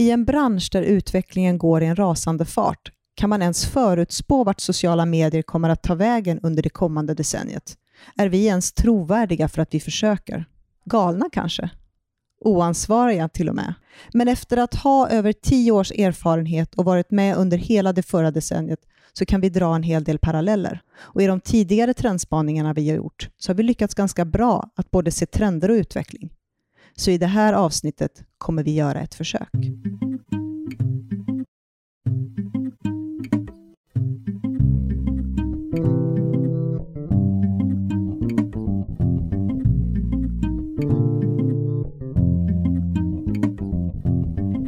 I en bransch där utvecklingen går i en rasande fart kan man ens förutspå vart sociala medier kommer att ta vägen under det kommande decenniet? Är vi ens trovärdiga för att vi försöker? Galna kanske? Oansvariga till och med. Men efter att ha över tio års erfarenhet och varit med under hela det förra decenniet så kan vi dra en hel del paralleller. Och i de tidigare trendspaningarna vi har gjort så har vi lyckats ganska bra att både se trender och utveckling. Så i det här avsnittet kommer vi göra ett försök.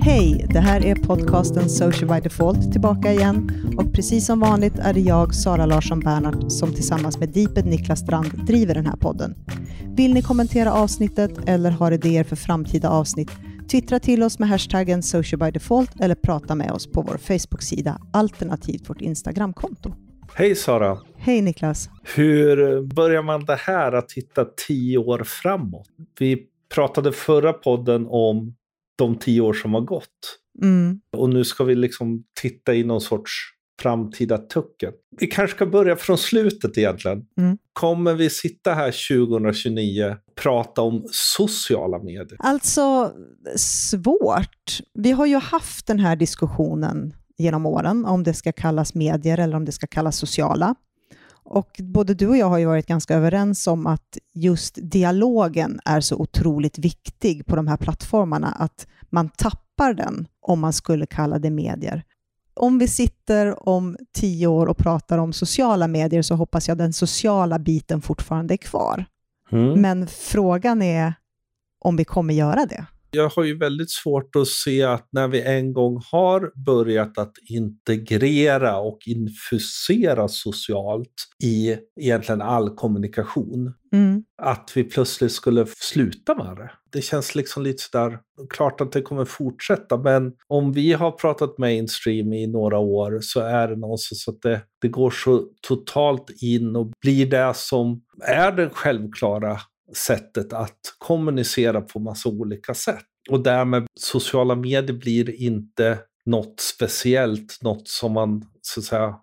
Hej! Det här är podcasten Social by Default tillbaka igen och precis som vanligt är det jag, Sara Larsson Bernhardt, som tillsammans med Deeped Niklas Strand driver den här podden. Vill ni kommentera avsnittet eller har idéer för framtida avsnitt Twittra till oss med hashtaggen socialbydefault eller prata med oss på vår Facebook-sida alternativt vårt Instagramkonto. Hej Sara! Hej Niklas! Hur börjar man det här att hitta tio år framåt? Vi pratade förra podden om de tio år som har gått. Mm. Och nu ska vi liksom titta i någon sorts framtida tucken. Vi kanske ska börja från slutet egentligen. Mm. Kommer vi sitta här 2029 och prata om sociala medier? Alltså, svårt. Vi har ju haft den här diskussionen genom åren, om det ska kallas medier eller om det ska kallas sociala. Och både du och jag har ju varit ganska överens om att just dialogen är så otroligt viktig på de här plattformarna, att man tappar den om man skulle kalla det medier. Om vi sitter om tio år och pratar om sociala medier så hoppas jag den sociala biten fortfarande är kvar. Mm. Men frågan är om vi kommer göra det. Jag har ju väldigt svårt att se att när vi en gång har börjat att integrera och infusera socialt i egentligen all kommunikation, Mm. att vi plötsligt skulle sluta med det. Det känns liksom lite sådär, klart att det kommer fortsätta, men om vi har pratat mainstream i några år så är det någonstans att det, det går så totalt in och blir det som är det självklara sättet att kommunicera på massa olika sätt. Och därmed sociala medier blir inte något speciellt, något som man så att säga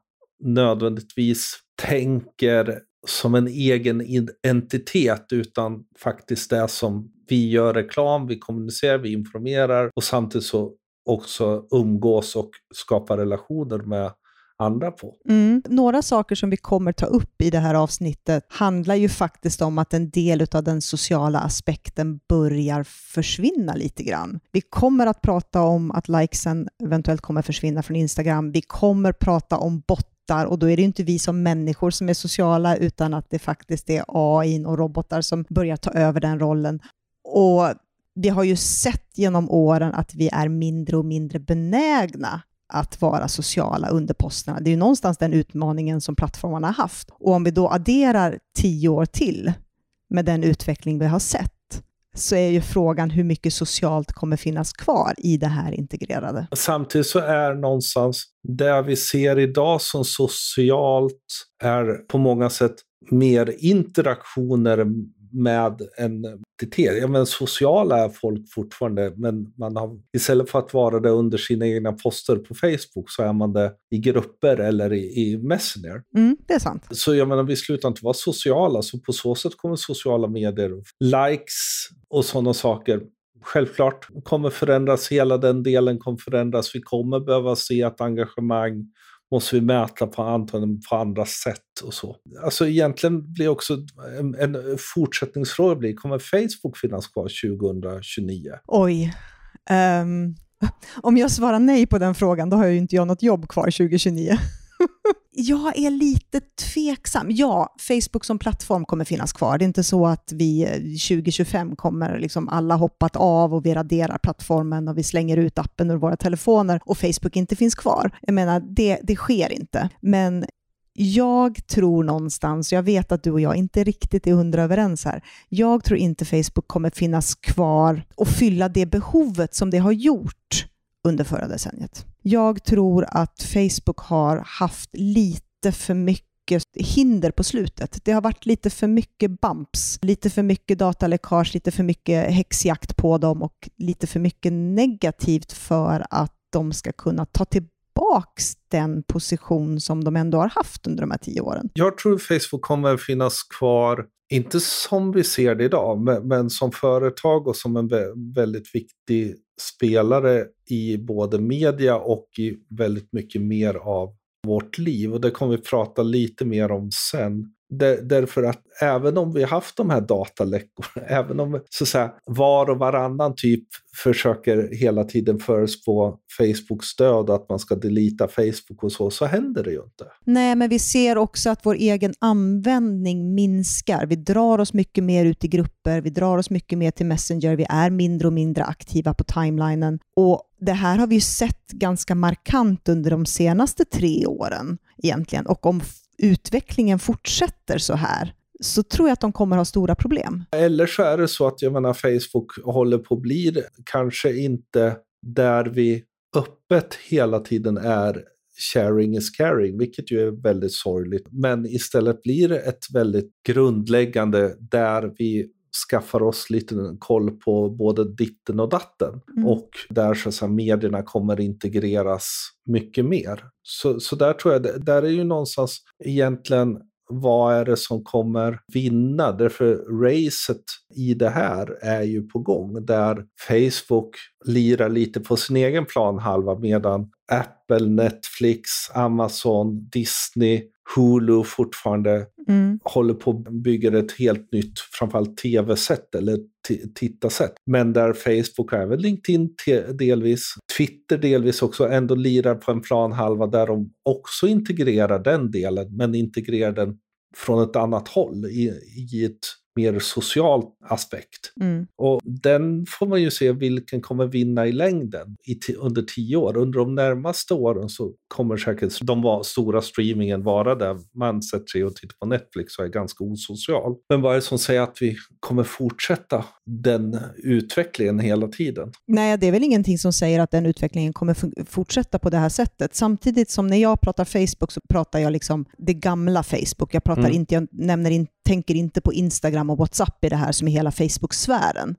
nödvändigtvis tänker som en egen entitet utan faktiskt det som vi gör reklam, vi kommunicerar, vi informerar och samtidigt så också umgås och skapar relationer med andra på. Mm. Några saker som vi kommer ta upp i det här avsnittet handlar ju faktiskt om att en del av den sociala aspekten börjar försvinna lite grann. Vi kommer att prata om att likesen eventuellt kommer försvinna från Instagram. Vi kommer prata om bottar och då är det inte vi som människor som är sociala utan att det faktiskt är AI och robotar som börjar ta över den rollen. Och vi har ju sett genom åren att vi är mindre och mindre benägna att vara sociala under posterna. Det är ju någonstans den utmaningen som plattformarna har haft. Och om vi då adderar tio år till med den utveckling vi har sett, så är ju frågan hur mycket socialt kommer finnas kvar i det här integrerade. Samtidigt så är någonstans det vi ser idag som socialt är på många sätt mer interaktioner med en identitet. Ja, men sociala är folk fortfarande, men man har, istället för att vara det under sina egna poster på Facebook så är man det i grupper eller i, i Messenger. Mm, det är sant. Så jag menar, vi slutar inte vara sociala, så på så sätt kommer sociala medier, likes och sådana saker självklart kommer förändras, hela den delen kommer förändras. Vi kommer behöva se ett engagemang måste vi mäta på antagligen på andra sätt och så. Alltså egentligen blir också en, en fortsättningsfråga blir, kommer Facebook finnas kvar 2029? Oj. Um, om jag svarar nej på den frågan, då har jag ju inte jag något jobb kvar 2029 jag är lite tveksam. Ja, Facebook som plattform kommer finnas kvar. Det är inte så att vi eh, 2025 kommer liksom alla hoppat av och vi raderar plattformen och vi slänger ut appen ur våra telefoner och Facebook inte finns kvar. Jag menar, det, det sker inte. Men jag tror någonstans, jag vet att du och jag inte riktigt är hundra överens här, jag tror inte Facebook kommer finnas kvar och fylla det behovet som det har gjort under förra decenniet. Jag tror att Facebook har haft lite för mycket hinder på slutet. Det har varit lite för mycket bumps, lite för mycket dataläckage, lite för mycket häxjakt på dem och lite för mycket negativt för att de ska kunna ta tillbaks den position som de ändå har haft under de här tio åren. Jag tror Facebook kommer finnas kvar, inte som vi ser det idag, men, men som företag och som en väldigt viktig spelare i både media och i väldigt mycket mer av vårt liv. Och det kommer vi prata lite mer om sen därför att även om vi har haft de här dataläckorna, även om så att säga, var och varannan typ försöker hela tiden förespå Facebooks död, att man ska delita Facebook och så, så händer det ju inte. Nej, men vi ser också att vår egen användning minskar. Vi drar oss mycket mer ut i grupper, vi drar oss mycket mer till Messenger, vi är mindre och mindre aktiva på timelinen. Och det här har vi ju sett ganska markant under de senaste tre åren egentligen. Och om utvecklingen fortsätter så här, så tror jag att de kommer ha stora problem. Eller så är det så att jag menar, Facebook håller på att bli kanske inte där vi öppet hela tiden är sharing is caring, vilket ju är väldigt sorgligt. Men istället blir det ett väldigt grundläggande där vi skaffar oss lite koll på både ditten och datten. Mm. Och där så att säga, medierna kommer integreras mycket mer. Så, så där tror jag, där är ju någonstans egentligen vad är det som kommer vinna? Därför racet i det här är ju på gång där Facebook lirar lite på sin egen planhalva medan Apple, Netflix, Amazon, Disney, Hulu fortfarande mm. håller på att bygga ett helt nytt, framförallt tv-sätt eller tittarsätt. Men där Facebook och även LinkedIn delvis, Twitter delvis också ändå lirar på en planhalva där de också integrerar den delen, men integrerar den från ett annat håll i, i ett mer social aspekt. Mm. Och den får man ju se vilken kommer vinna i längden i under tio år. Under de närmaste åren så kommer säkert de stora streamingen vara där man sätter sig och tittar på Netflix och är ganska osocial. Men vad är det som säger att vi kommer fortsätta den utvecklingen hela tiden? Nej, det är väl ingenting som säger att den utvecklingen kommer fortsätta på det här sättet. Samtidigt som när jag pratar Facebook så pratar jag liksom det gamla Facebook. Jag pratar mm. inte, jag nämner inte tänker inte på Instagram och WhatsApp i det här som är hela Facebook-sfären.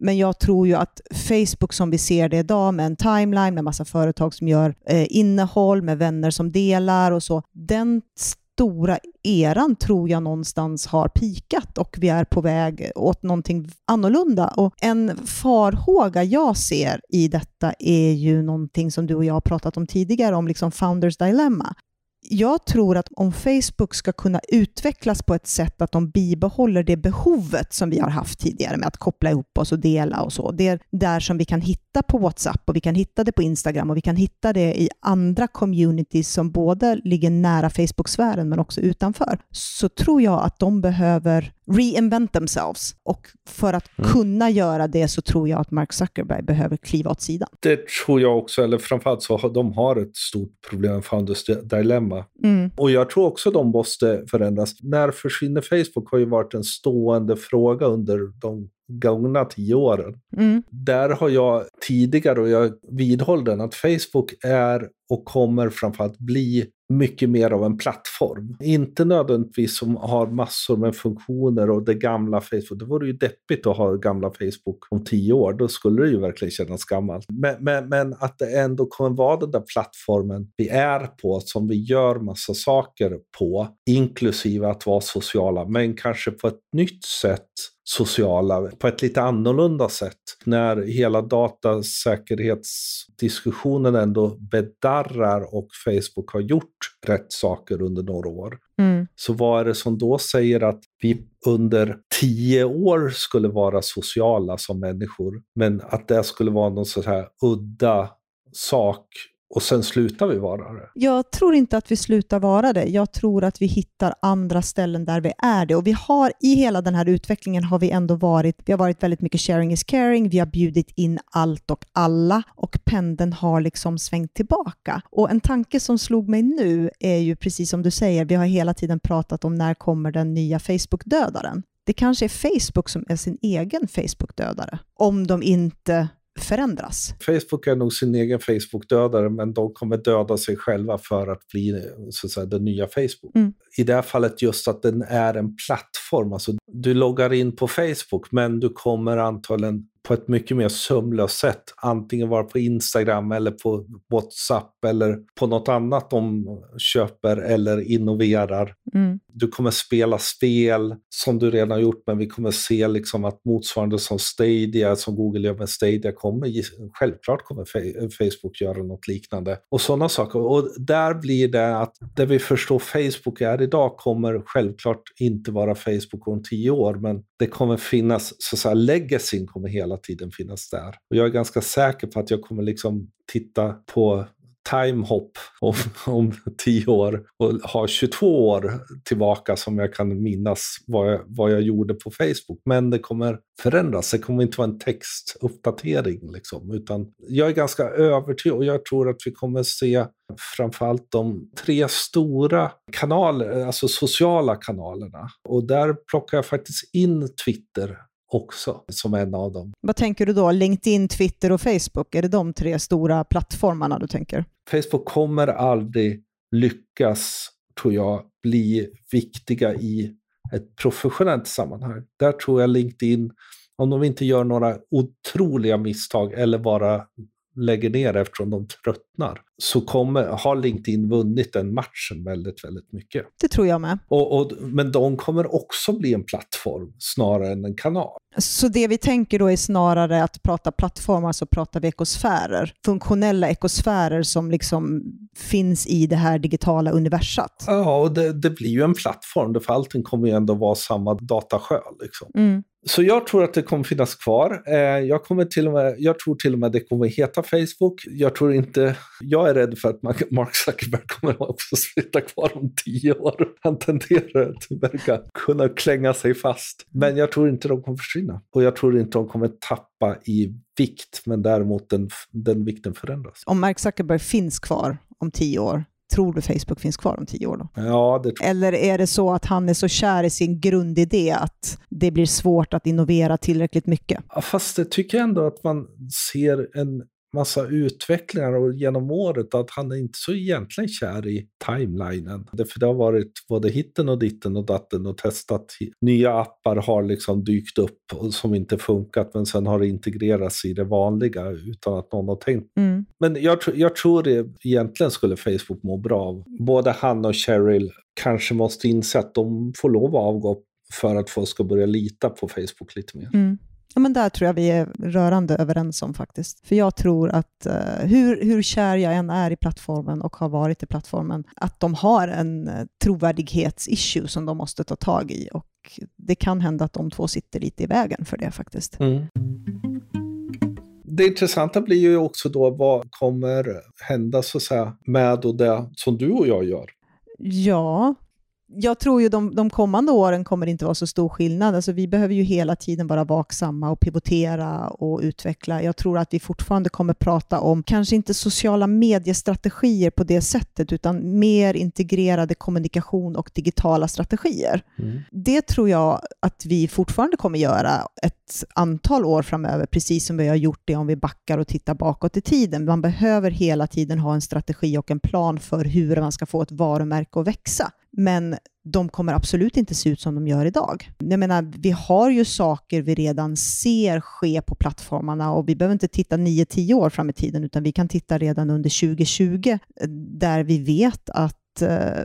Men jag tror ju att Facebook som vi ser det idag med en timeline, med massa företag som gör eh, innehåll, med vänner som delar och så, den stora eran tror jag någonstans har pikat och vi är på väg åt någonting annorlunda. Och en farhåga jag ser i detta är ju någonting som du och jag har pratat om tidigare, om liksom founders dilemma jag tror att om Facebook ska kunna utvecklas på ett sätt att de bibehåller det behovet som vi har haft tidigare med att koppla ihop oss och dela och så. Det är där som vi kan hitta på WhatsApp och vi kan hitta det på Instagram och vi kan hitta det i andra communities som både ligger nära Facebook-sfären men också utanför. Så tror jag att de behöver reinvent themselves. Och för att mm. kunna göra det så tror jag att Mark Zuckerberg behöver kliva åt sidan. Det tror jag också, eller framförallt så har de har ett stort problem Founders Dilemma. Mm. Och jag tror också de måste förändras. När försvinner Facebook har ju varit en stående fråga under de gångna tio åren. Mm. Där har jag tidigare, och jag vidhåller den, att Facebook är och kommer framförallt bli mycket mer av en plattform. Inte nödvändigtvis som har massor med funktioner och det gamla Facebook. Det vore ju deppigt att ha gamla Facebook om tio år. Då skulle det ju verkligen kännas gammalt. Men, men, men att det ändå kommer vara den där plattformen vi är på, som vi gör massa saker på, inklusive att vara sociala, men kanske på ett nytt sätt sociala på ett lite annorlunda sätt. När hela datasäkerhetsdiskussionen ändå bedarrar och Facebook har gjort rätt saker under några år. Mm. Så vad är det som då säger att vi under tio år skulle vara sociala som människor, men att det skulle vara någon så här udda sak och sen slutar vi vara det? Jag tror inte att vi slutar vara det. Jag tror att vi hittar andra ställen där vi är det. Och vi har i hela den här utvecklingen har vi ändå varit, vi har varit väldigt mycket sharing is caring, vi har bjudit in allt och alla och pendeln har liksom svängt tillbaka. Och en tanke som slog mig nu är ju precis som du säger, vi har hela tiden pratat om när kommer den nya Facebook-dödaren? Det kanske är Facebook som är sin egen Facebook-dödare. Om de inte förändras? Facebook är nog sin egen Facebook-dödare, men de kommer döda sig själva för att bli så att säga, den nya Facebook. Mm. I det här fallet just att den är en plattform. Alltså, du loggar in på Facebook, men du kommer antagligen på ett mycket mer sömlöst sätt. Antingen vara på Instagram eller på WhatsApp eller på något annat de köper eller innoverar. Mm. Du kommer spela spel som du redan har gjort, men vi kommer se liksom att motsvarande som Stadia, som Google gör med Stadia, kommer självklart kommer Facebook göra något liknande. Och sådana saker. Och där blir det att det vi förstår Facebook är idag kommer självklart inte vara Facebook om tio år, men det kommer finnas, så att säga, legacyn kommer hela tiden finnas där. Och jag är ganska säker på att jag kommer liksom titta på timehop om, om tio år och ha 22 år tillbaka som jag kan minnas vad jag, vad jag gjorde på Facebook. Men det kommer förändras, det kommer inte vara en textuppdatering. Liksom, utan jag är ganska övertygad och jag tror att vi kommer se framförallt de tre stora kanaler, alltså sociala kanalerna. Och där plockar jag faktiskt in Twitter också som en av dem. Vad tänker du då? LinkedIn, Twitter och Facebook? Är det de tre stora plattformarna du tänker? Facebook kommer aldrig lyckas, tror jag, bli viktiga i ett professionellt sammanhang. Där tror jag LinkedIn, om de inte gör några otroliga misstag eller bara lägger ner eftersom de tröttnar, så kommer, har LinkedIn vunnit den matchen väldigt, väldigt mycket. Det tror jag med. Och, och, men de kommer också bli en plattform snarare än en kanal. Så det vi tänker då är snarare att prata plattformar så pratar vi ekosfärer. Funktionella ekosfärer som liksom finns i det här digitala universat. Ja, och det, det blir ju en plattform, för allting kommer ju ändå vara samma datasjö. Liksom. Mm. Så jag tror att det kommer finnas kvar. Eh, jag, kommer till och med, jag tror till och med det kommer heta Facebook. Jag tror inte, jag är rädd för att Mark Zuckerberg kommer också sitta kvar om tio år. Han tenderar att verka kunna klänga sig fast. Men jag tror inte de kommer försvinna. Och jag tror inte de kommer tappa i vikt, men däremot den, den vikten förändras. Om Mark Zuckerberg finns kvar om tio år, tror du Facebook finns kvar om tio år då? Ja, det Eller är det så att han är så kär i sin grundidé att det blir svårt att innovera tillräckligt mycket? Ja, fast det tycker jag ändå att man ser en massa utvecklingar och genom året att han är inte så egentligen kär i timelinen. För det har varit både hitten och ditten och datten och testat. Nya appar har liksom dykt upp som inte funkat men sen har det integrerats i det vanliga utan att någon har tänkt. Mm. Men jag, jag tror det egentligen skulle Facebook må bra av. Både han och Cheryl kanske måste inse att de får lov att avgå för att folk ska börja lita på Facebook lite mer. Mm. Ja, men där tror jag vi är rörande överens om faktiskt. För jag tror att uh, hur, hur kär jag än är i plattformen och har varit i plattformen, att de har en uh, trovärdighetsissue som de måste ta tag i. Och det kan hända att de två sitter lite i vägen för det faktiskt. Mm. Det intressanta blir ju också då vad kommer hända så att säga, med och det som du och jag gör. Ja, jag tror ju de, de kommande åren kommer det inte vara så stor skillnad. Alltså vi behöver ju hela tiden vara vaksamma och pivotera och utveckla. Jag tror att vi fortfarande kommer prata om, kanske inte sociala mediestrategier på det sättet, utan mer integrerade kommunikation och digitala strategier. Mm. Det tror jag att vi fortfarande kommer göra ett antal år framöver, precis som vi har gjort det om vi backar och tittar bakåt i tiden. Man behöver hela tiden ha en strategi och en plan för hur man ska få ett varumärke att växa. Men de kommer absolut inte se ut som de gör idag. Jag menar, vi har ju saker vi redan ser ske på plattformarna och vi behöver inte titta 9-10 år fram i tiden, utan vi kan titta redan under 2020, där vi vet att eh,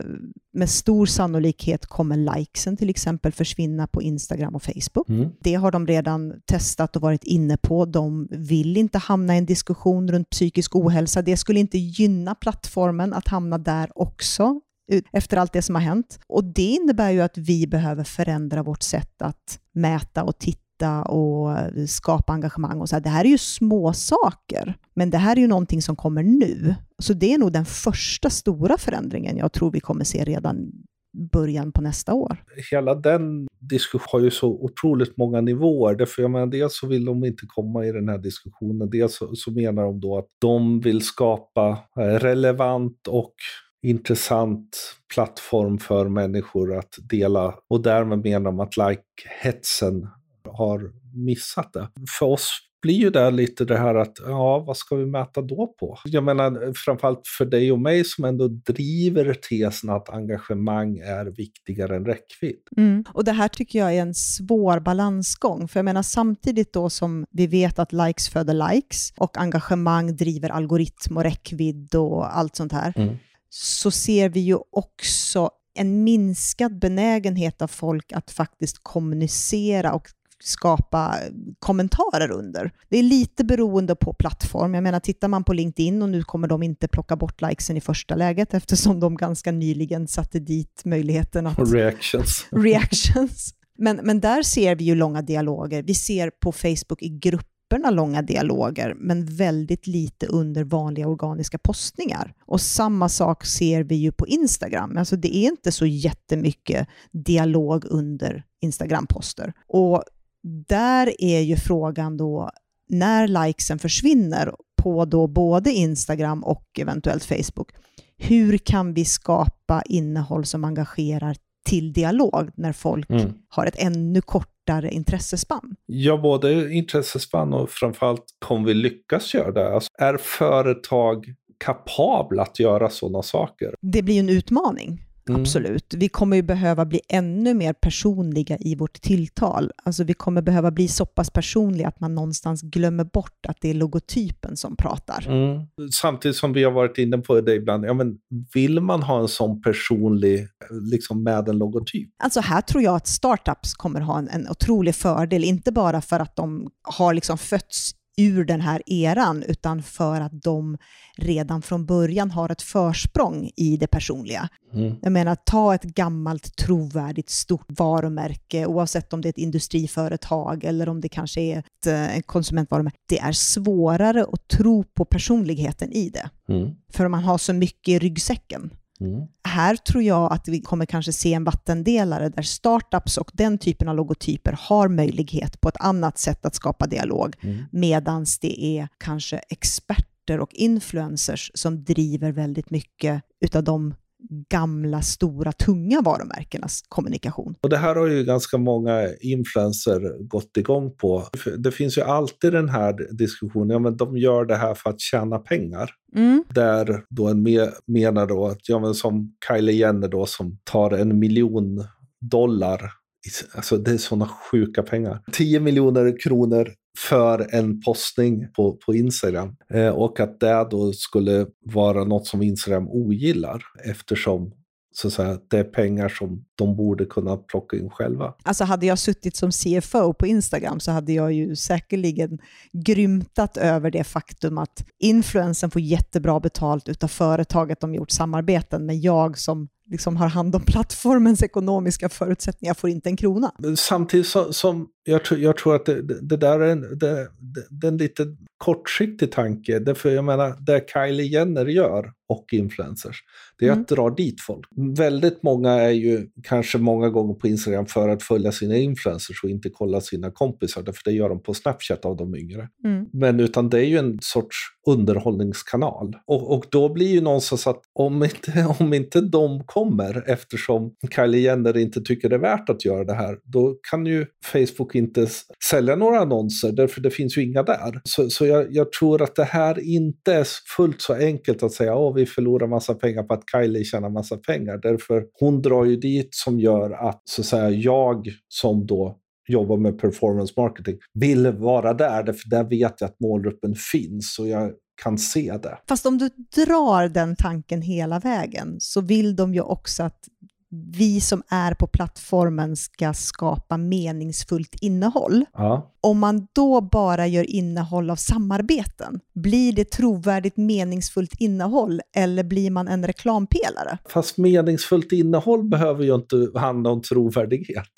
med stor sannolikhet kommer likesen till exempel försvinna på Instagram och Facebook. Mm. Det har de redan testat och varit inne på. De vill inte hamna i en diskussion runt psykisk ohälsa. Det skulle inte gynna plattformen att hamna där också efter allt det som har hänt. Och det innebär ju att vi behöver förändra vårt sätt att mäta och titta och skapa engagemang. Och så här. Det här är ju små saker, men det här är ju någonting som kommer nu. Så det är nog den första stora förändringen jag tror vi kommer se redan början på nästa år. Hela den diskussionen har ju så otroligt många nivåer. Därför jag menar, dels så vill de inte komma i den här diskussionen. Dels så, så menar de då att de vill skapa eh, relevant och intressant plattform för människor att dela och därmed menar de att like-hetsen har missat det. För oss blir ju där lite det här att, ja, vad ska vi mäta då på? Jag menar, framförallt för dig och mig som ändå driver tesen att engagemang är viktigare än räckvidd. Mm. Och det här tycker jag är en svår balansgång, för jag menar samtidigt då som vi vet att likes föder likes och engagemang driver algoritm och räckvidd och allt sånt här, mm. Så ser vi ju också en minskad benägenhet av folk att faktiskt kommunicera och skapa kommentarer under. Det är lite beroende på plattform. Jag menar, tittar man på LinkedIn och nu kommer de inte plocka bort likesen i första läget eftersom de ganska nyligen satte dit möjligheten att... Reactions. reactions. Men, men där ser vi ju långa dialoger. Vi ser på Facebook i papperna långa dialoger, men väldigt lite under vanliga organiska postningar. Och samma sak ser vi ju på Instagram. Alltså det är inte så jättemycket dialog under Instagram-poster. Och där är ju frågan då, när likesen försvinner på då både Instagram och eventuellt Facebook, hur kan vi skapa innehåll som engagerar till dialog när folk mm. har ett ännu kortare intressespann? Ja, både intressespann och framförallt kommer vi lyckas göra det? Alltså, är företag kapabla att göra sådana saker? Det blir ju en utmaning. Mm. Absolut. Vi kommer ju behöva bli ännu mer personliga i vårt tilltal. Alltså vi kommer behöva bli så pass personliga att man någonstans glömmer bort att det är logotypen som pratar. Mm. Samtidigt som vi har varit inne på det ibland, ja, men vill man ha en sån personlig, liksom med en logotyp? Alltså här tror jag att startups kommer ha en, en otrolig fördel, inte bara för att de har liksom fötts ur den här eran, utan för att de redan från början har ett försprång i det personliga. Mm. Jag menar, ta ett gammalt trovärdigt stort varumärke, oavsett om det är ett industriföretag eller om det kanske är ett, eh, ett konsumentvarumärke. Det är svårare att tro på personligheten i det, mm. för man har så mycket i ryggsäcken. Mm. Här tror jag att vi kommer kanske se en vattendelare där startups och den typen av logotyper har möjlighet på ett annat sätt att skapa dialog, mm. medan det är kanske experter och influencers som driver väldigt mycket utav de gamla, stora, tunga varumärkenas kommunikation. Och det här har ju ganska många influenser gått igång på. Det finns ju alltid den här diskussionen, ja men de gör det här för att tjäna pengar. Mm. Där då en me menar då att, ja men som Kylie Jenner då som tar en miljon dollar Alltså det är sådana sjuka pengar. 10 miljoner kronor för en postning på, på Instagram. Eh, och att det då skulle vara något som Instagram ogillar eftersom så att säga, det är pengar som de borde kunna plocka in själva. Alltså hade jag suttit som CFO på Instagram så hade jag ju säkerligen grymtat över det faktum att influensen får jättebra betalt av företaget de gjort samarbeten, men jag som liksom har hand om plattformens ekonomiska förutsättningar får inte en krona. Samtidigt som, som jag, tror, jag tror att det, det, det där är en, det, det, är en lite kortsiktig tanke. Därför jag menar, det Kylie Jenner gör och influencers, det är mm. att dra dit folk. Väldigt många är ju kanske många gånger på Instagram för att följa sina influencers och inte kolla sina kompisar, därför det gör de på Snapchat av de yngre. Mm. Men utan det är ju en sorts underhållningskanal. Och, och då blir ju någonstans att om inte, om inte de kommer, eftersom Kylie Jenner inte tycker det är värt att göra det här, då kan ju Facebook inte sälja några annonser, därför det finns ju inga där. Så, så jag, jag tror att det här inte är fullt så enkelt att säga att vi förlorar massa pengar på att Kylie tjänar massa pengar. Därför hon drar ju dit som gör att så att säga, jag som då jobbar med performance marketing vill vara där, för där vet jag att målgruppen finns och jag kan se det. Fast om du drar den tanken hela vägen så vill de ju också att vi som är på plattformen ska skapa meningsfullt innehåll. Ja. Om man då bara gör innehåll av samarbeten, blir det trovärdigt meningsfullt innehåll eller blir man en reklampelare? Fast meningsfullt innehåll behöver ju inte handla om trovärdighet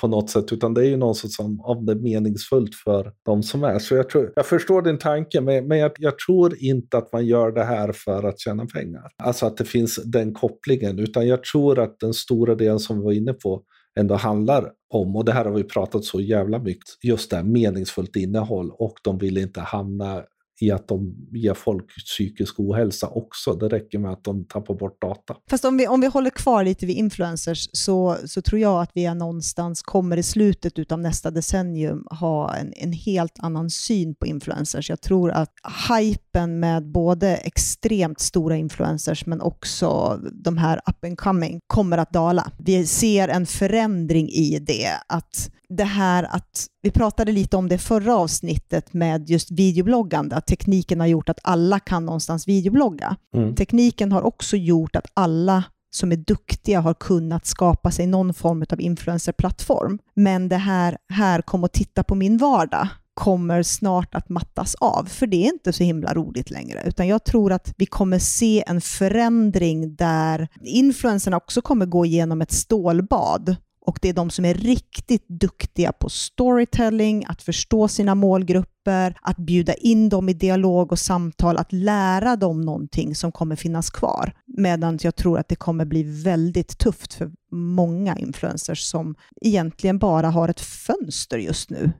på något sätt, utan det är ju något som om det är meningsfullt för de som är. Så jag, tror, jag förstår din tanke, men, men jag, jag, tror inte att man gör det här för att tjäna pengar. Alltså att det finns den kopplingen, utan jag tror att den stora delen som vi var inne på ändå handlar om, och det här har vi pratat så jävla mycket, just det här meningsfullt innehåll och de vill inte hamna i att de ger folk psykisk ohälsa också. Det räcker med att de tappar bort data. Fast om vi, om vi håller kvar lite vid influencers så, så tror jag att vi är någonstans kommer i slutet av nästa decennium ha en, en helt annan syn på influencers. Jag tror att hypen med både extremt stora influencers men också de här up and coming kommer att dala. Vi ser en förändring i det, att det här att, vi pratade lite om det förra avsnittet med just videobloggande, att tekniken har gjort att alla kan någonstans videoblogga. Mm. Tekniken har också gjort att alla som är duktiga har kunnat skapa sig någon form av influencerplattform. Men det här, här kom och titta på min vardag, kommer snart att mattas av, för det är inte så himla roligt längre, utan jag tror att vi kommer se en förändring där influencerna också kommer gå igenom ett stålbad och det är de som är riktigt duktiga på storytelling, att förstå sina målgrupper, att bjuda in dem i dialog och samtal, att lära dem någonting som kommer finnas kvar. Medan jag tror att det kommer bli väldigt tufft för många influencers som egentligen bara har ett fönster just nu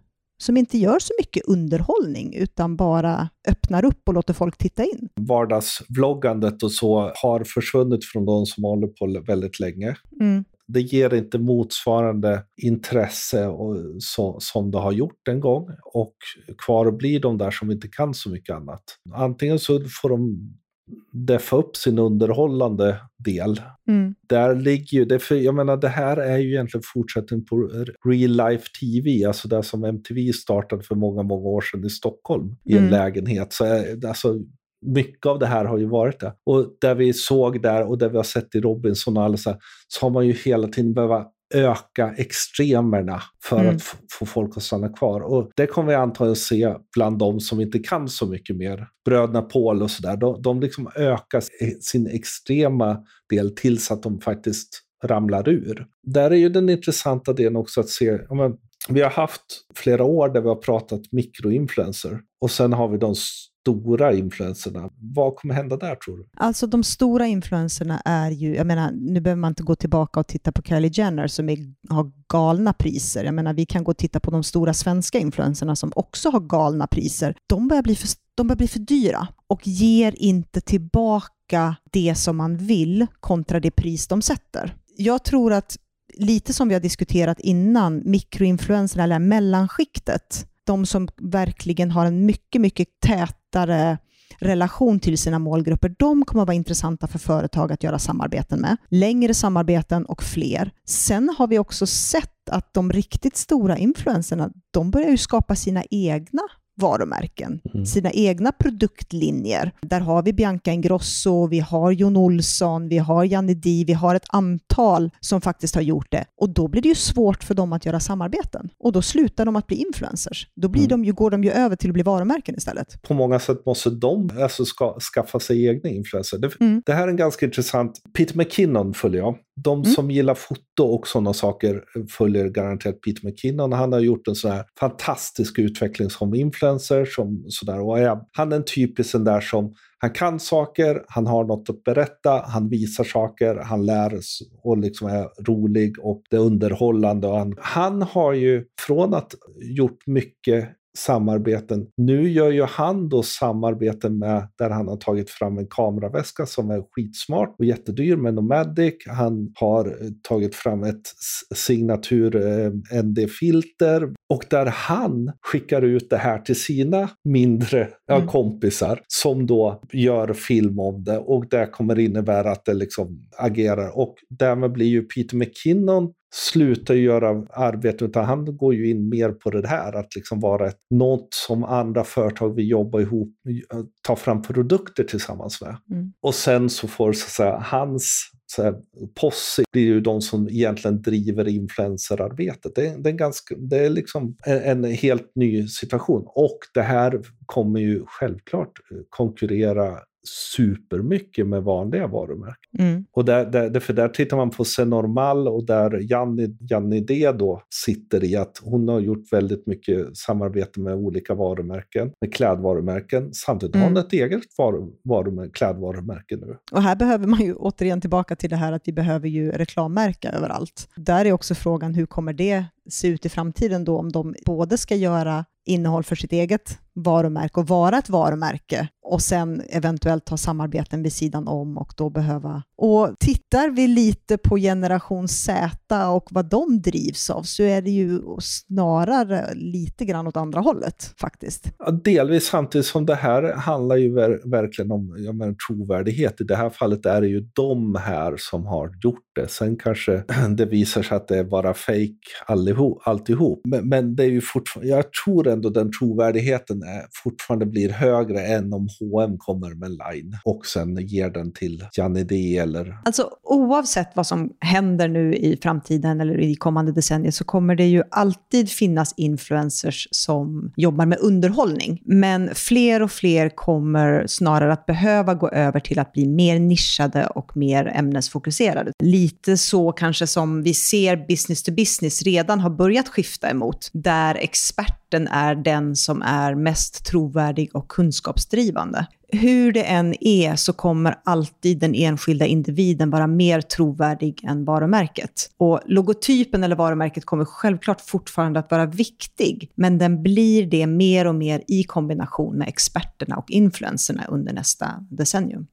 som inte gör så mycket underhållning utan bara öppnar upp och låter folk titta in. Vardagsvloggandet och så har försvunnit från de som håller på väldigt länge. Mm det ger inte motsvarande intresse och, så, som det har gjort en gång. Och kvar blir de där som inte kan så mycket annat. Antingen så får de deffa upp sin underhållande del. Mm. Där ligger ju, det, för, jag menar det här är ju egentligen fortsättning på real life TV, alltså det som MTV startade för många, många år sedan i Stockholm i en mm. lägenhet. Så alltså, mycket av det här har ju varit det. Och det vi såg där och det vi har sett i Robinson och alla så, här, så har man ju hela tiden behövt öka extremerna för mm. att få folk att stanna kvar. Och det kommer vi antagligen se bland de som inte kan så mycket mer. Bröderna Paul och sådär, de, de liksom ökar sin extrema del tills att de faktiskt ramlar ur. Där är ju den intressanta delen också att se, men, vi har haft flera år där vi har pratat mikroinfluencer och sen har vi de stora influenserna. Vad kommer hända där tror du? Alltså de stora influenserna är ju, jag menar, nu behöver man inte gå tillbaka och titta på Kylie Jenner som är, har galna priser. Jag menar, vi kan gå och titta på de stora svenska influenserna som också har galna priser. De börjar bli för, de börjar bli för dyra och ger inte tillbaka det som man vill kontra det pris de sätter. Jag tror att lite som vi har diskuterat innan, mikroinfluenserna eller mellanskiktet, de som verkligen har en mycket, mycket tätare relation till sina målgrupper, de kommer att vara intressanta för företag att göra samarbeten med. Längre samarbeten och fler. Sen har vi också sett att de riktigt stora influenserna, de börjar ju skapa sina egna varumärken, mm. sina egna produktlinjer. Där har vi Bianca Ingrosso, vi har Jon Olsson, vi har Janne Di, vi har ett antal som faktiskt har gjort det. Och då blir det ju svårt för dem att göra samarbeten. Och då slutar de att bli influencers. Då blir mm. de ju, går de ju över till att bli varumärken istället. På många sätt måste de alltså ska, skaffa sig egna influencers. Det, mm. det här är en ganska intressant... Peter McKinnon följer jag. De mm. som gillar foto och sådana saker följer garanterat Peter McKinnon. Han har gjort en sån här fantastisk utveckling som influencer. Som, sådär. Och är, han är en typisk den där som han kan saker, han har något att berätta, han visar saker, han lär och liksom är rolig och det är underhållande. Och han, han har ju från att gjort mycket samarbeten. Nu gör ju han då samarbeten med där han har tagit fram en kameraväska som är skitsmart och jättedyr med Nomadic. Han har tagit fram ett signatur eh, ND-filter och där han skickar ut det här till sina mindre mm. kompisar som då gör film om det och det kommer innebära att det liksom agerar och därmed blir ju Peter McKinnon slutar göra arbete utan han går ju in mer på det här att liksom vara ett, något som andra företag vill jobba ihop, ta fram produkter tillsammans med. Mm. Och sen så får så att säga hans så här, posse blir ju de som egentligen driver influencerarbetet. Det, det, är, ganska, det är liksom en, en, helt ny situation och det här kommer ju självklart eh, konkurrera supermycket med vanliga varumärken. Mm. Och där, där, för där tittar man på Senormal och där Janni, Janni D då sitter i att hon har gjort väldigt mycket samarbete med olika varumärken, med klädvarumärken. Samtidigt mm. har hon mm. ett eget varu, varumärke, klädvarumärke nu. Och här behöver man ju återigen tillbaka till det här att vi behöver ju reklammärka överallt. Där är också frågan hur kommer det se ut i framtiden då om de både ska göra innehåll för sitt eget varumärke och vara ett varumärke och sen eventuellt ha samarbeten vid sidan om och då behöva... Och tittar vi lite på generation Z och vad de drivs av så är det ju snarare lite grann åt andra hållet faktiskt. Ja, delvis samtidigt som det här handlar ju ver verkligen om jag menar, trovärdighet. I det här fallet är det ju de här som har gjort det. Sen kanske det visar sig att det är bara fejk alltihop. Men, men det är ju fortfarande, jag tror ändå den trovärdigheten är, fortfarande blir högre än om H&M kommer med line och sen ger den till Janne D eller... Alltså oavsett vad som händer nu i framtiden eller i kommande decennier så kommer det ju alltid finnas influencers som jobbar med underhållning. Men fler och fler kommer snarare att behöva gå över till att bli mer nischade och mer ämnesfokuserade. Lite så kanske som vi ser business to business redan har börjat skifta emot, där experten är den som är mest trovärdig och kunskapsdrivande hur det än är så kommer alltid den enskilda individen vara mer trovärdig än varumärket. Och logotypen eller varumärket kommer självklart fortfarande att vara viktig, men den blir det mer och mer i kombination med experterna och influenserna under nästa decennium.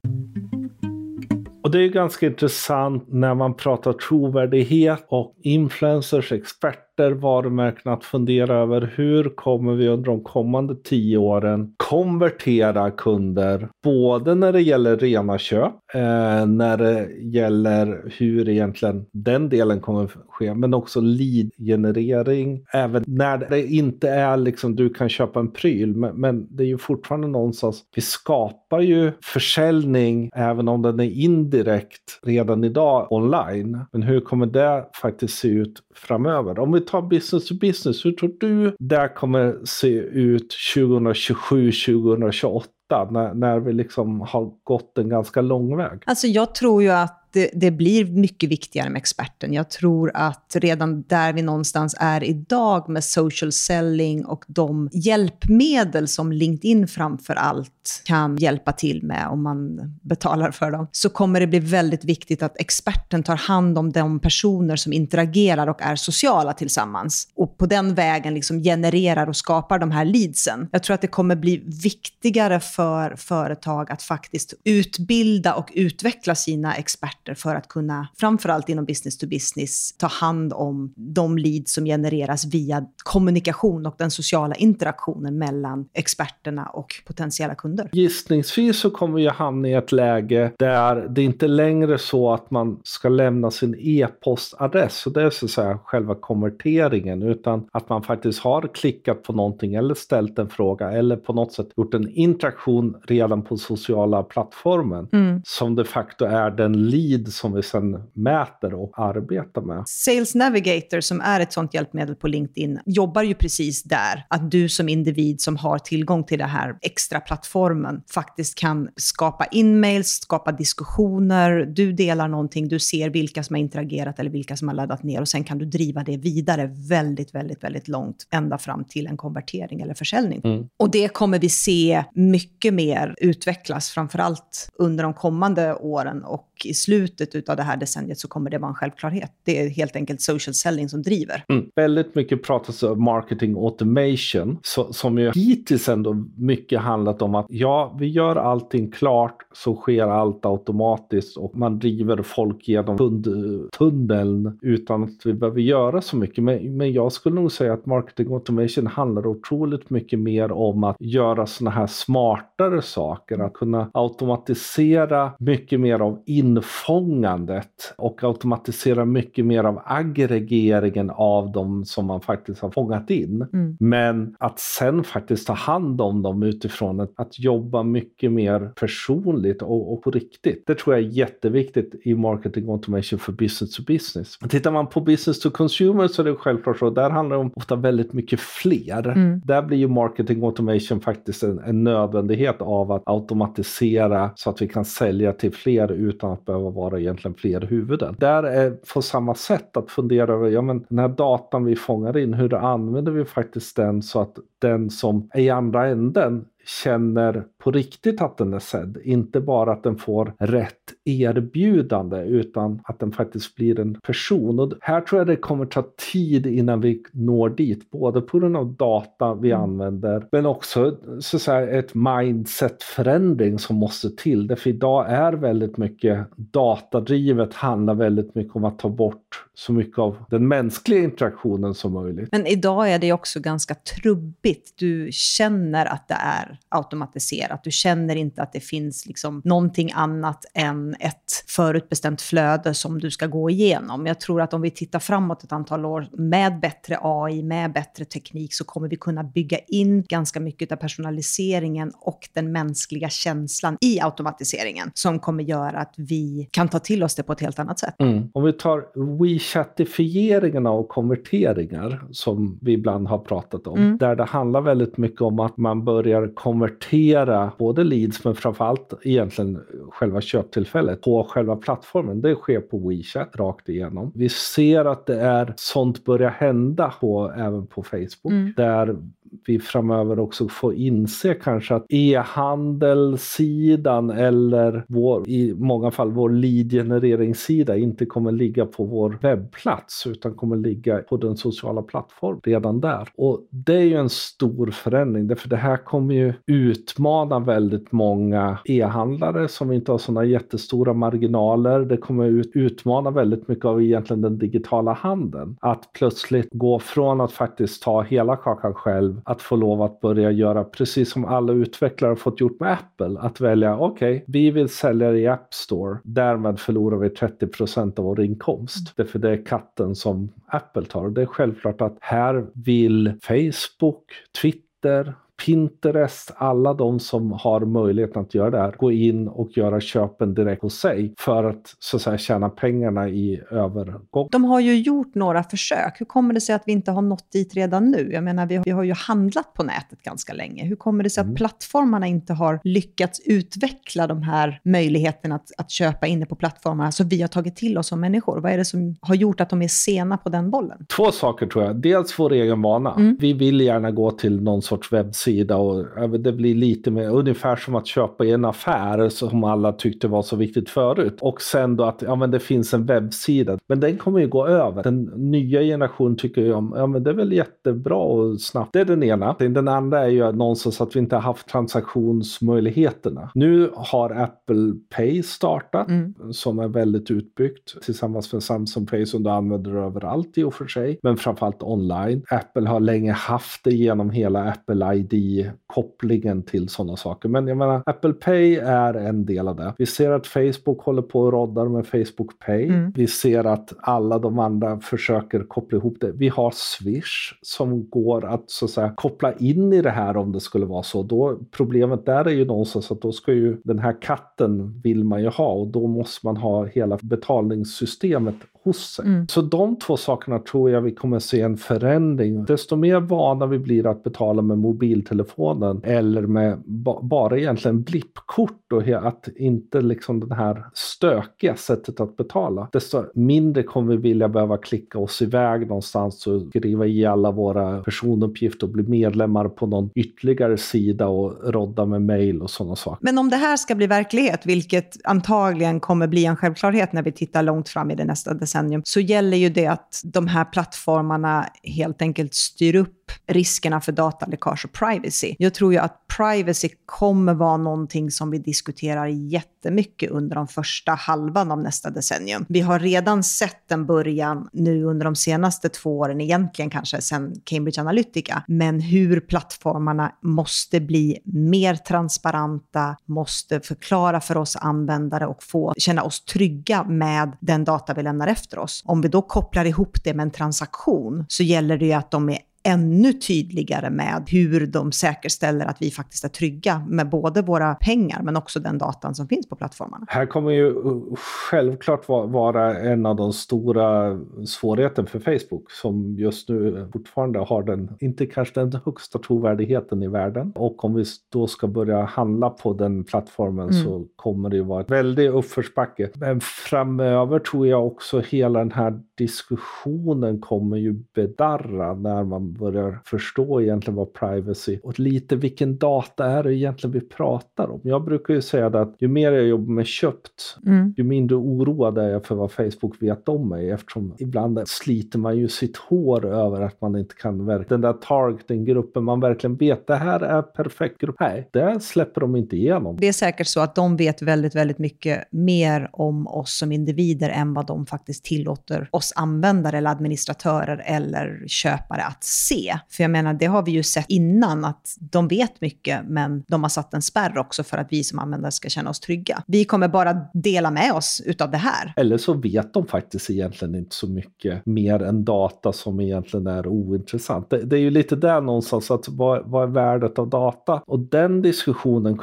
Och det är ganska intressant när man pratar trovärdighet och influencers, experter, varumärken att fundera över hur kommer vi under de kommande tio åren konvertera kunder, både när det gäller rena köp, eh, när det gäller hur egentligen den delen kommer ske, men också lead-generering, även när det inte är liksom du kan köpa en pryl, men, men det är ju fortfarande någonstans, vi skapar ju försäljning även om den är indirekt redan idag online. Men hur kommer det faktiskt se ut framöver? Om vi tar business to business, hur tror du det kommer se ut 2027, 2028? När, när vi liksom har gått en ganska lång väg? Alltså jag tror ju att det, det, blir mycket viktigare med experten. Jag tror att redan där vi någonstans är idag med social selling och de hjälpmedel som LinkedIn framför allt kan hjälpa till med om man betalar för dem, så kommer det bli väldigt viktigt att experten tar hand om de personer som interagerar och är sociala tillsammans och på den vägen liksom genererar och skapar de här leadsen. Jag tror att det kommer bli viktigare för företag att faktiskt utbilda och utveckla sina experter experter för att kunna, framförallt inom business to business, ta hand om de leads som genereras via kommunikation och den sociala interaktionen mellan experterna och potentiella kunder. Gissningsvis så kommer vi hamna i ett läge där det inte längre är så att man ska lämna sin e-postadress och det är så att säga själva konverteringen utan att man faktiskt har klickat på någonting eller ställt en fråga eller på något sätt gjort en interaktion redan på sociala plattformen mm. som de facto är den lead tid som vi sedan mäter och arbetar med. Sales Navigator som är ett sånt hjälpmedel på LinkedIn jobbar ju precis där. Att du som individ som har tillgång till den här extra plattformen faktiskt kan skapa inmails, skapa diskussioner. Du delar någonting, du ser vilka som har interagerat eller vilka som har laddat ner och sen kan du driva det vidare väldigt, väldigt, väldigt långt ända fram till en konvertering eller försäljning. Mm. Och det kommer vi se mycket mer utvecklas, framför allt under de kommande åren och i slutet av det här decenniet så kommer det vara en självklarhet. Det är helt enkelt social selling som driver. Mm. Väldigt mycket pratas om marketing automation så, som ju hittills ändå mycket handlat om att ja, vi gör allting klart så sker allt automatiskt och man driver folk genom kundtunneln utan att vi behöver göra så mycket. Men, men jag skulle nog säga att marketing automation handlar otroligt mycket mer om att göra sådana här smartare saker, att kunna automatisera mycket mer av in infångandet och automatisera mycket mer av aggregeringen av dem som man faktiskt har fångat in. Mm. Men att sen faktiskt ta hand om dem utifrån att, att jobba mycket mer personligt och, och, på riktigt. Det tror jag är jätteviktigt i marketing automation för business to business. Tittar man på business to consumer så är det självklart så. Där handlar det om ofta väldigt mycket fler. Mm. Där blir ju marketing automation faktiskt en, en nödvändighet av att automatisera så att vi kan sälja till fler utan att behöva vara egentligen fler huvuden. Där är på samma sätt att fundera över, ja men den här datan vi fångar in, hur använder vi faktiskt den så att den som är i andra änden känner på riktigt att den är sedd. Inte bara att den får rätt erbjudande utan att den faktiskt blir en person. Och här tror jag det kommer ta tid innan vi når dit. Både på grund av data vi mm. använder men också så att säga, ett mindset-förändring som måste till. Därför idag är väldigt mycket datadrivet handlar väldigt mycket om att ta bort så mycket av den mänskliga interaktionen som möjligt. Men idag är det också ganska trubbigt. Du känner att det är automatiserat. Du känner inte att det finns liksom någonting annat än ett förutbestämt flöde som du ska gå igenom. Jag tror att om vi tittar framåt ett antal år med bättre AI, med bättre teknik, så kommer vi kunna bygga in ganska mycket av personaliseringen och den mänskliga känslan i automatiseringen som kommer göra att vi kan ta till oss det på ett helt annat sätt. Mm. Om vi tar WeChatifieringarna och konverteringar som vi ibland har pratat om, mm. där det handlar väldigt mycket om att man börjar konvertera både leads men framförallt egentligen själva köptillfället på själva plattformen. Det sker på WeChat rakt igenom. Vi ser att det är sånt börjar hända på, även på Facebook mm. där vi framöver också får inse kanske att e-handelssidan eller vår, i många fall vår lead-genereringssida inte kommer ligga på vår webbplats utan kommer ligga på den sociala plattformen redan där. Och det är ju en stor förändring därför det här kommer ju utmana väldigt många e-handlare som inte har sådana jättestora marginaler. Det kommer utmana väldigt mycket av egentligen den digitala handeln. Att plötsligt gå från att faktiskt ta hela kakan själv att få lov att börja göra precis som alla utvecklare fått gjort med Apple. Att välja, okej, okay, vi vill sälja det i App Store. Därmed förlorar vi 30 procent av vår inkomst. Mm. Därför det är katten som Apple tar. Det är självklart att här vill Facebook, Twitter, Pinterest, alla de som har möjligheten att göra det här, gå in och göra köpen direkt hos sig för att så att säga tjäna pengarna i övergång. De har ju gjort några försök. Hur kommer det sig att vi inte har nått dit redan nu? Jag menar, vi har, vi har ju handlat på nätet ganska länge. Hur kommer det sig mm. att plattformarna inte har lyckats utveckla de här möjligheterna att, att köpa inne på plattformarna så vi har tagit till oss som människor? Vad är det som har gjort att de är sena på den bollen? Två saker tror jag. Dels vår egen vana. Mm. Vi vill gärna gå till någon sorts webbsida sida och det blir lite mer ungefär som att köpa i en affär som alla tyckte var så viktigt förut. Och sen då att ja, men det finns en webbsida. Men den kommer ju gå över. Den nya generationen tycker ju om ja, men det är väl jättebra och snabbt. Det är den ena. Den andra är ju någonstans att vi inte har haft transaktionsmöjligheterna. Nu har Apple Pay startat mm. som är väldigt utbyggt tillsammans med Samsung Pay som du använder överallt i och för sig. Men framförallt online. Apple har länge haft det genom hela Apple ID kopplingen till sådana saker. Men jag menar, Apple Pay är en del av det. Vi ser att Facebook håller på och roddar med Facebook Pay. Mm. Vi ser att alla de andra försöker koppla ihop det. Vi har Swish som går att så att säga koppla in i det här om det skulle vara så. Då, problemet där är ju någonstans att då ska ju den här katten vill man ju ha och då måste man ha hela betalningssystemet hos sig. Mm. Så de två sakerna tror jag vi kommer se en förändring. Desto mer vana vi blir att betala med mobiltelefonen eller med ba bara egentligen blippkort och att inte liksom det här stökiga sättet att betala. Desto mindre kommer vi vilja behöva klicka oss iväg någonstans och skriva i alla våra personuppgifter och bli medlemmar på någon ytterligare sida och rodda med mail och sådana saker. Men om det här ska bli verklighet, vilket antagligen kommer bli en självklarhet när vi tittar långt fram i det nästa decennium, decennium, så gäller ju det att de här plattformarna helt enkelt styr upp riskerna för dataläckage och privacy. Jag tror ju att privacy kommer vara någonting som vi diskuterar jättemycket under de första halvan av nästa decennium. Vi har redan sett en början nu under de senaste två åren, egentligen kanske sen Cambridge Analytica, men hur plattformarna måste bli mer transparenta, måste förklara för oss användare och få känna oss trygga med den data vi lämnar efter oss. Om vi då kopplar ihop det med en transaktion så gäller det ju att de är ännu tydligare med hur de säkerställer att vi faktiskt är trygga med både våra pengar men också den datan som finns på plattformarna. Här kommer ju självklart vara en av de stora svårigheterna för Facebook som just nu fortfarande har den, inte kanske den högsta trovärdigheten i världen. Och om vi då ska börja handla på den plattformen mm. så kommer det ju vara ett väldigt uppförsbacke. Men framöver tror jag också hela den här diskussionen kommer ju bedarra när man börjar förstå egentligen vad privacy och lite vilken data är det egentligen vi pratar om. Jag brukar ju säga att ju mer jag jobbar med köpt, mm. ju mindre oroad är jag för vad Facebook vet om mig eftersom ibland sliter man ju sitt hår över att man inte kan verka den där targeting-gruppen man verkligen vet det här är perfekt grupp. Nej, det släpper de inte igenom. Det är säkert så att de vet väldigt, väldigt mycket mer om oss som individer än vad de faktiskt tillåter oss användare eller administratörer eller köpare att se. För jag menar, det har vi ju sett innan att de vet mycket, men de har satt en spärr också för att vi som användare ska känna oss trygga. Vi kommer bara dela med oss utav det här. Eller så vet de faktiskt egentligen inte så mycket mer än data som egentligen är ointressant. Det, det är ju lite där någonstans, att vad, vad är värdet av data? Och den diskussionen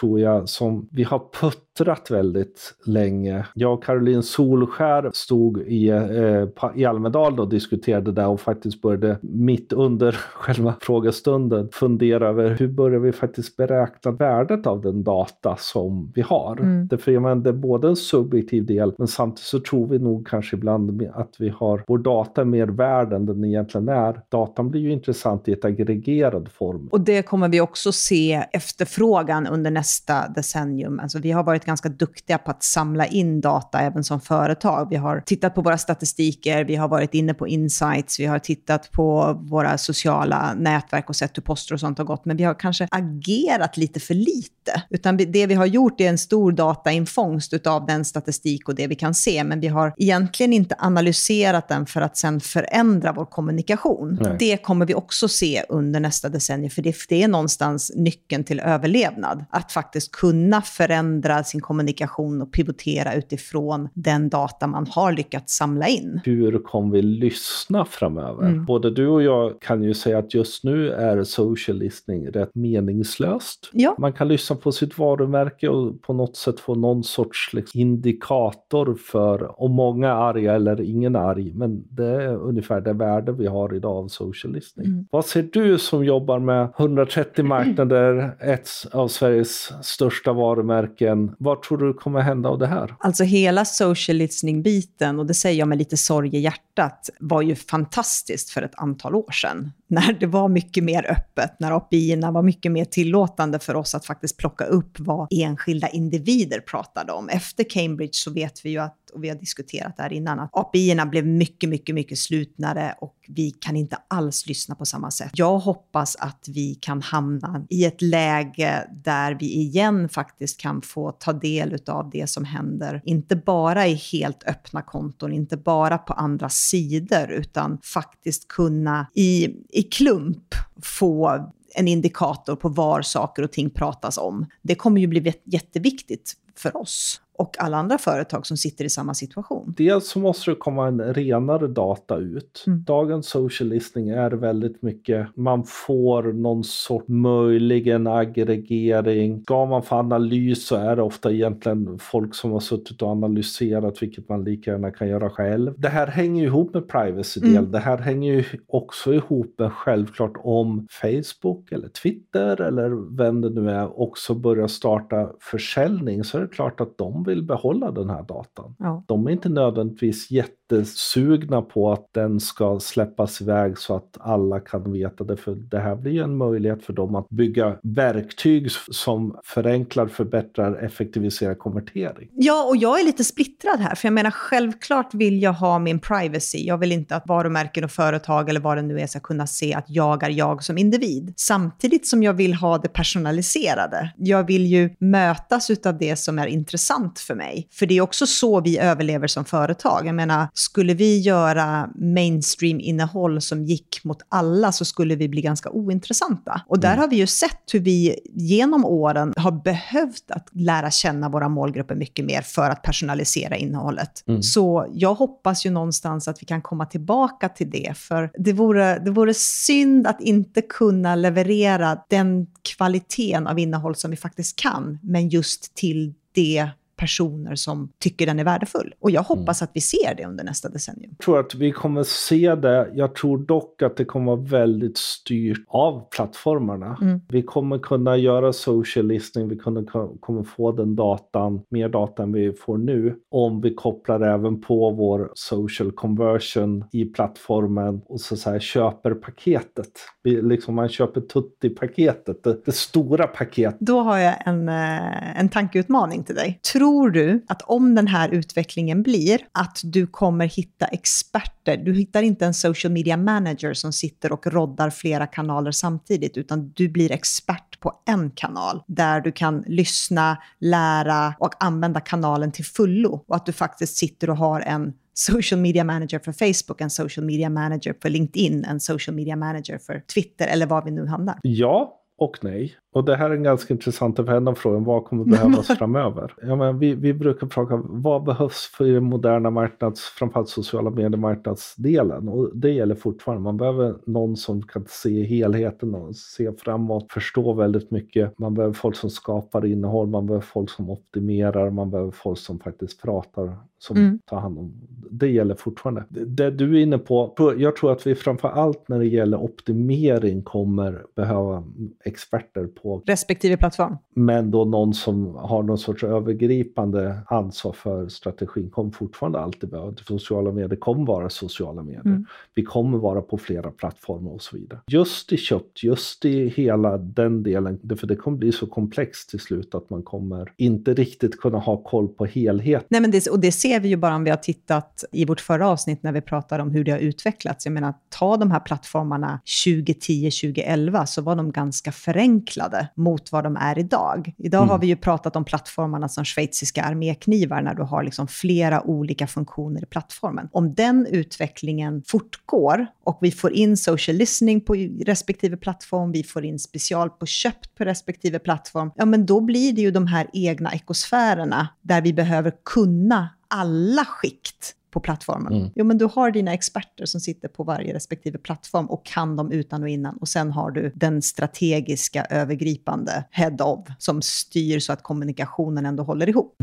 tror jag som vi har putt puttrat väldigt länge. Jag och Caroline Solskär stod i, eh, i Almedal och diskuterade det och faktiskt började mitt under själva frågestunden fundera över hur börjar vi faktiskt beräkna värdet av den data som vi har. Mm. Därför jag menar, det är både en subjektiv del men samtidigt så tror vi nog kanske ibland att vi har vår data mer värd än den egentligen är. Datan blir ju intressant i ett aggregerad form. Och det kommer vi också se efterfrågan under nästa decennium. Alltså vi har varit ganska duktiga på att samla in data även som företag. Vi har tittat på våra statistiker, vi har varit inne på insights, vi har tittat på våra sociala nätverk och sett hur poster och sånt har gått. Men vi har kanske agerat lite för lite. Utan det vi har gjort är en stor datainfångst av den statistik och det vi kan se. Men vi har egentligen inte analyserat den för att sen förändra vår kommunikation. Nej. Det kommer vi också se under nästa decennium, för det, det är någonstans nyckeln till överlevnad. Att faktiskt kunna förändra sin kommunikation och pivotera utifrån den data man har lyckats samla in. Hur kommer vi lyssna framöver? Mm. Både du och jag kan ju säga att just nu är social listening rätt meningslöst. Ja. Man kan lyssna på sitt varumärke och på något sätt få någon sorts liksom, indikator för om många är arga eller ingen är arg. Men det är ungefär det värde vi har idag av social listening. Mm. Vad ser du som jobbar med 130 marknader, ett av Sveriges största varumärken? Vad tror du kommer hända av det här? Alltså hela social listening-biten, och det säger jag med lite sorg i hjärtat, var ju fantastiskt för ett antal år sedan. När det var mycket mer öppet, när api var mycket mer tillåtande för oss att faktiskt plocka upp vad enskilda individer pratade om. Efter Cambridge så vet vi ju att och vi har diskuterat det här innan, att api blev mycket, mycket, mycket slutnare och vi kan inte alls lyssna på samma sätt. Jag hoppas att vi kan hamna i ett läge där vi igen faktiskt kan få ta del av det som händer, inte bara i helt öppna konton, inte bara på andra sidor, utan faktiskt kunna i, i klump få en indikator på var saker och ting pratas om. Det kommer ju bli jätteviktigt för oss och alla andra företag som sitter i samma situation. Dels så måste det komma en renare data ut. Mm. Dagens social listening är väldigt mycket, man får någon sort möjligen aggregering. Ska man få analys så är det ofta egentligen folk som har suttit och analyserat, vilket man lika gärna kan göra själv. Det här hänger ju ihop med privacy-del. Mm. Det här hänger ju också ihop med självklart om Facebook eller Twitter eller vem det nu är också börjar starta försäljning så är det klart att de vill behålla den här datan. Ja. De är inte nödvändigtvis jättesugna på att den ska släppas iväg så att alla kan veta det. För det här blir ju en möjlighet för dem att bygga verktyg som förenklar, förbättrar, effektiviserar konvertering. Ja, och jag är lite splittrad här. För jag menar, självklart vill jag ha min privacy. Jag vill inte att varumärken och företag eller vad det nu är ska kunna se att jag är jag som individ. Samtidigt som jag vill ha det personaliserade. Jag vill ju mötas av det som är intressant för mig. För det är också så vi överlever som företag. Jag menar, skulle vi göra mainstream-innehåll som gick mot alla så skulle vi bli ganska ointressanta. Och där mm. har vi ju sett hur vi genom åren har behövt att lära känna våra målgrupper mycket mer för att personalisera innehållet. Mm. Så jag hoppas ju någonstans att vi kan komma tillbaka till det, för det vore, det vore synd att inte kunna leverera den kvaliteten av innehåll som vi faktiskt kan, men just till det personer som tycker den är värdefull. Och jag hoppas mm. att vi ser det under nästa decennium. Jag tror att vi kommer se det. Jag tror dock att det kommer vara väldigt styrt av plattformarna. Mm. Vi kommer kunna göra social listening, vi kommer, kommer få den datan, mer data än vi får nu, om vi kopplar även på vår social conversion i plattformen och så, så här, köper paketet. Liksom man köper tutti-paketet, det, det, stora paketet. Då har jag en, eh, en tankeutmaning till dig. Tror Tror du att om den här utvecklingen blir att du kommer hitta experter, du hittar inte en social media manager som sitter och roddar flera kanaler samtidigt, utan du blir expert på en kanal där du kan lyssna, lära och använda kanalen till fullo och att du faktiskt sitter och har en social media manager för Facebook, en social media manager för LinkedIn, en social media manager för Twitter eller var vi nu hamnar? Ja och nej. Och det här är en ganska intressant vända frågan. Vad kommer behövas framöver? Ja, men vi, vi brukar fråga vad behövs för den moderna marknads, framförallt sociala mediemarknadsdelen? Och det gäller fortfarande. Man behöver någon som kan se helheten och se framåt, förstå väldigt mycket. Man behöver folk som skapar innehåll, man behöver folk som optimerar, man behöver folk som faktiskt pratar, som mm. tar hand om. Det gäller fortfarande. Det du är inne på, jag tror att vi framför allt när det gäller optimering kommer behöva experter på på respektive plattform. Men då någon som har någon sorts övergripande ansvar för strategin kommer fortfarande alltid behöva. Sociala medier kommer vara sociala medier. Mm. Vi kommer vara på flera plattformar och så vidare. Just i köpt, just i hela den delen, för det kommer bli så komplext till slut att man kommer inte riktigt kunna ha koll på helheten. Nej, men det, och det ser vi ju bara om vi har tittat i vårt förra avsnitt när vi pratade om hur det har utvecklats. Jag menar, ta de här plattformarna 2010, 2011 så var de ganska förenklade utvecklade mot vad de är idag. Idag mm. har vi ju pratat om plattformarna som schweiziska arméknivar, när du har liksom flera olika funktioner i plattformen. Om den utvecklingen fortgår och vi får in social listening på respektive plattform, vi får in special på köpt på respektive plattform, ja men då blir det ju de här egna ekosfärerna där vi behöver kunna alla skikt på plattformen. Mm. Jo, men du har dina experter som sitter på varje respektive plattform och kan dem utan och innan. Och sen har du den strategiska, övergripande head of som styr så att kommunikationen ändå håller ihop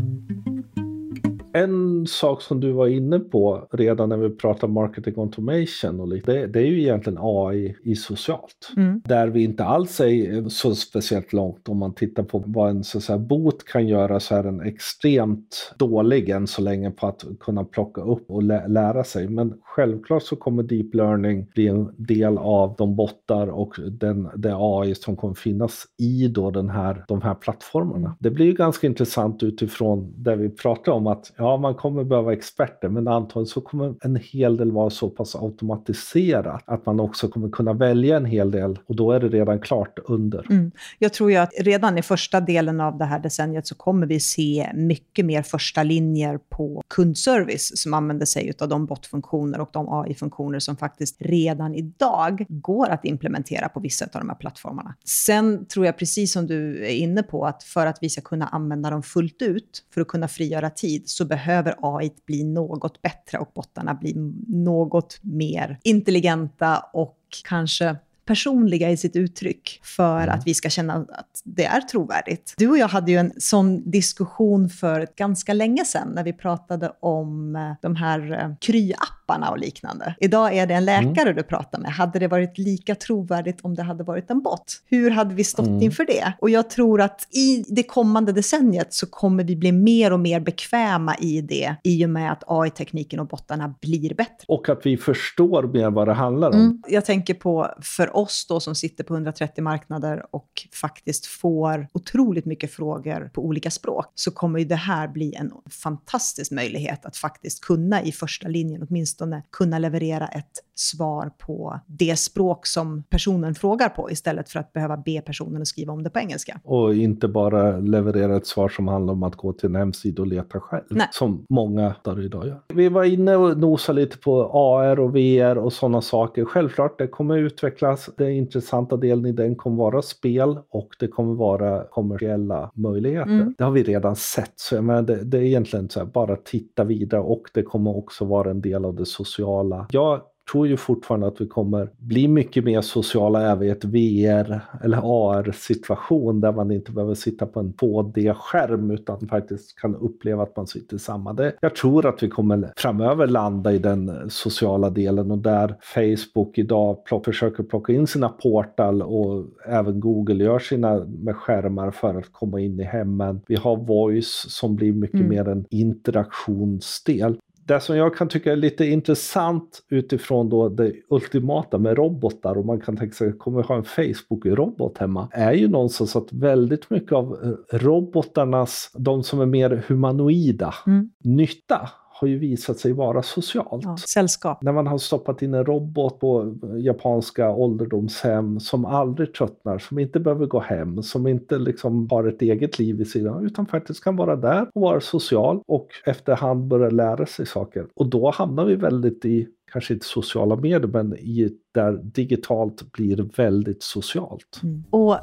en sak som du var inne på redan när vi pratade marketing automation och lite, det, det är ju egentligen AI i socialt. Mm. Där vi inte alls är så speciellt långt om man tittar på vad en så säga, bot kan göra så är den extremt dålig än så länge på att kunna plocka upp och lä lära sig. Men självklart så kommer deep learning bli en del av de bottar och den, det AI som kommer finnas i då den här, de här plattformarna. Det blir ju ganska intressant utifrån det vi pratar om att ja, man kommer behöva experter, men antagligen så kommer en hel del vara så pass automatiserat att man också kommer kunna välja en hel del och då är det redan klart under. Mm. Jag tror ju att redan i första delen av det här decenniet så kommer vi se mycket mer första linjer på kundservice som använder sig av de botfunktioner och de AI-funktioner som faktiskt redan idag går att implementera på vissa av de här plattformarna. Sen tror jag, precis som du är inne på, att för att vi ska kunna använda dem fullt ut, för att kunna frigöra tid, så behöver AI bli något bättre och bottarna bli något mer intelligenta och kanske personliga i sitt uttryck för mm. att vi ska känna att det är trovärdigt. Du och jag hade ju en sån diskussion för ganska länge sedan när vi pratade om eh, de här eh, kryapparna och liknande. Idag är det en läkare mm. du pratar med. Hade det varit lika trovärdigt om det hade varit en bot? Hur hade vi stått mm. inför det? Och jag tror att i det kommande decenniet så kommer vi bli mer och mer bekväma i det i och med att AI-tekniken och bottarna blir bättre. Och att vi förstår mer vad det handlar om. Mm. Jag tänker på för oss då som sitter på 130 marknader och faktiskt får otroligt mycket frågor på olika språk, så kommer ju det här bli en fantastisk möjlighet att faktiskt kunna i första linjen åtminstone kunna leverera ett svar på det språk som personen frågar på istället för att behöva be personen att skriva om det på engelska. Och inte bara leverera ett svar som handlar om att gå till en hemsida och leta själv, Nej. som många där idag gör. Vi var inne och nosade lite på AR och VR och sådana saker. Självklart, det kommer utvecklas. Den intressanta delen i den kommer vara spel och det kommer vara kommersiella möjligheter. Mm. Det har vi redan sett, så jag menar, det, det är egentligen så här, bara titta vidare och det kommer också vara en del av det sociala. Jag tror ju fortfarande att vi kommer bli mycket mer sociala även i ett VR eller AR-situation där man inte behöver sitta på en 2D-skärm utan faktiskt kan uppleva att man sitter samma. Det, jag tror att vi kommer framöver landa i den sociala delen och där Facebook idag plock, försöker plocka in sina portal och även Google gör sina med skärmar för att komma in i hemmen. Vi har Voice som blir mycket mm. mer en interaktionsdel det som jag kan tycka är lite intressant utifrån då det ultimata med robotar och man kan tänka sig, kommer vi ha en Facebook-robot hemma? Är ju någonstans att väldigt mycket av eh, robotarnas, de som är mer humanoida, mm. nytta har ju visat sig vara socialt. Ja, sällskap. När man har stoppat in en robot på japanska ålderdomshem som aldrig tröttnar, som inte behöver gå hem, som inte liksom har ett eget liv i sidan, utan faktiskt kan vara där och vara social och efterhand börja lära sig saker. Och då hamnar vi väldigt i kanske inte sociala medier, men i, där digitalt blir väldigt socialt. Mm. Och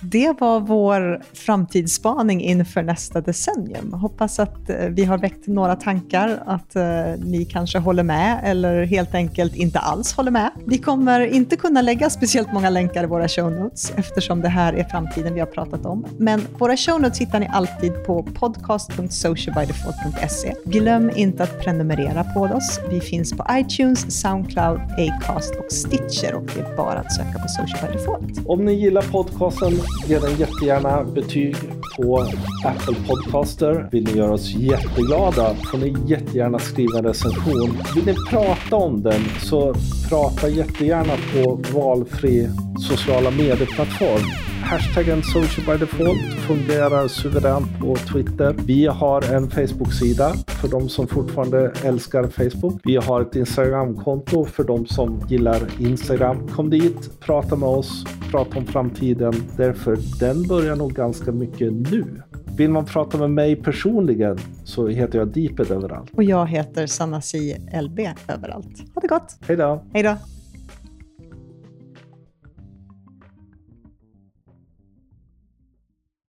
det var vår framtidsspaning inför nästa decennium. Hoppas att eh, vi har väckt några tankar, att eh, ni kanske håller med eller helt enkelt inte alls håller med. Vi kommer inte kunna lägga speciellt många länkar i våra show notes eftersom det här är framtiden vi har pratat om. Men våra show notes hittar ni alltid på podcast.socialbydefault.se. Glöm inte att prenumerera på oss. Vi finns på iTunes, Soundcloud, Acast och Stitcher och det är bara att söka på Social by Default. Om ni gillar podcasten Ge den jättegärna betyg på Apple Podcaster. Vill ni göra oss jätteglada får ni jättegärna skriva en recension. Vill ni prata om den så prata jättegärna på valfri sociala medieplattform. Hashtaggen social by default fungerar suveränt på Twitter. Vi har en Facebook-sida för de som fortfarande älskar Facebook. Vi har ett Instagram-konto för de som gillar Instagram. Kom dit, prata med oss, prata om framtiden. Därför den börjar nog ganska mycket nu. Vill man prata med mig personligen så heter jag Deeped överallt. Och jag heter Sanna C. LB överallt. Ha det gott! Hej då! Hej då!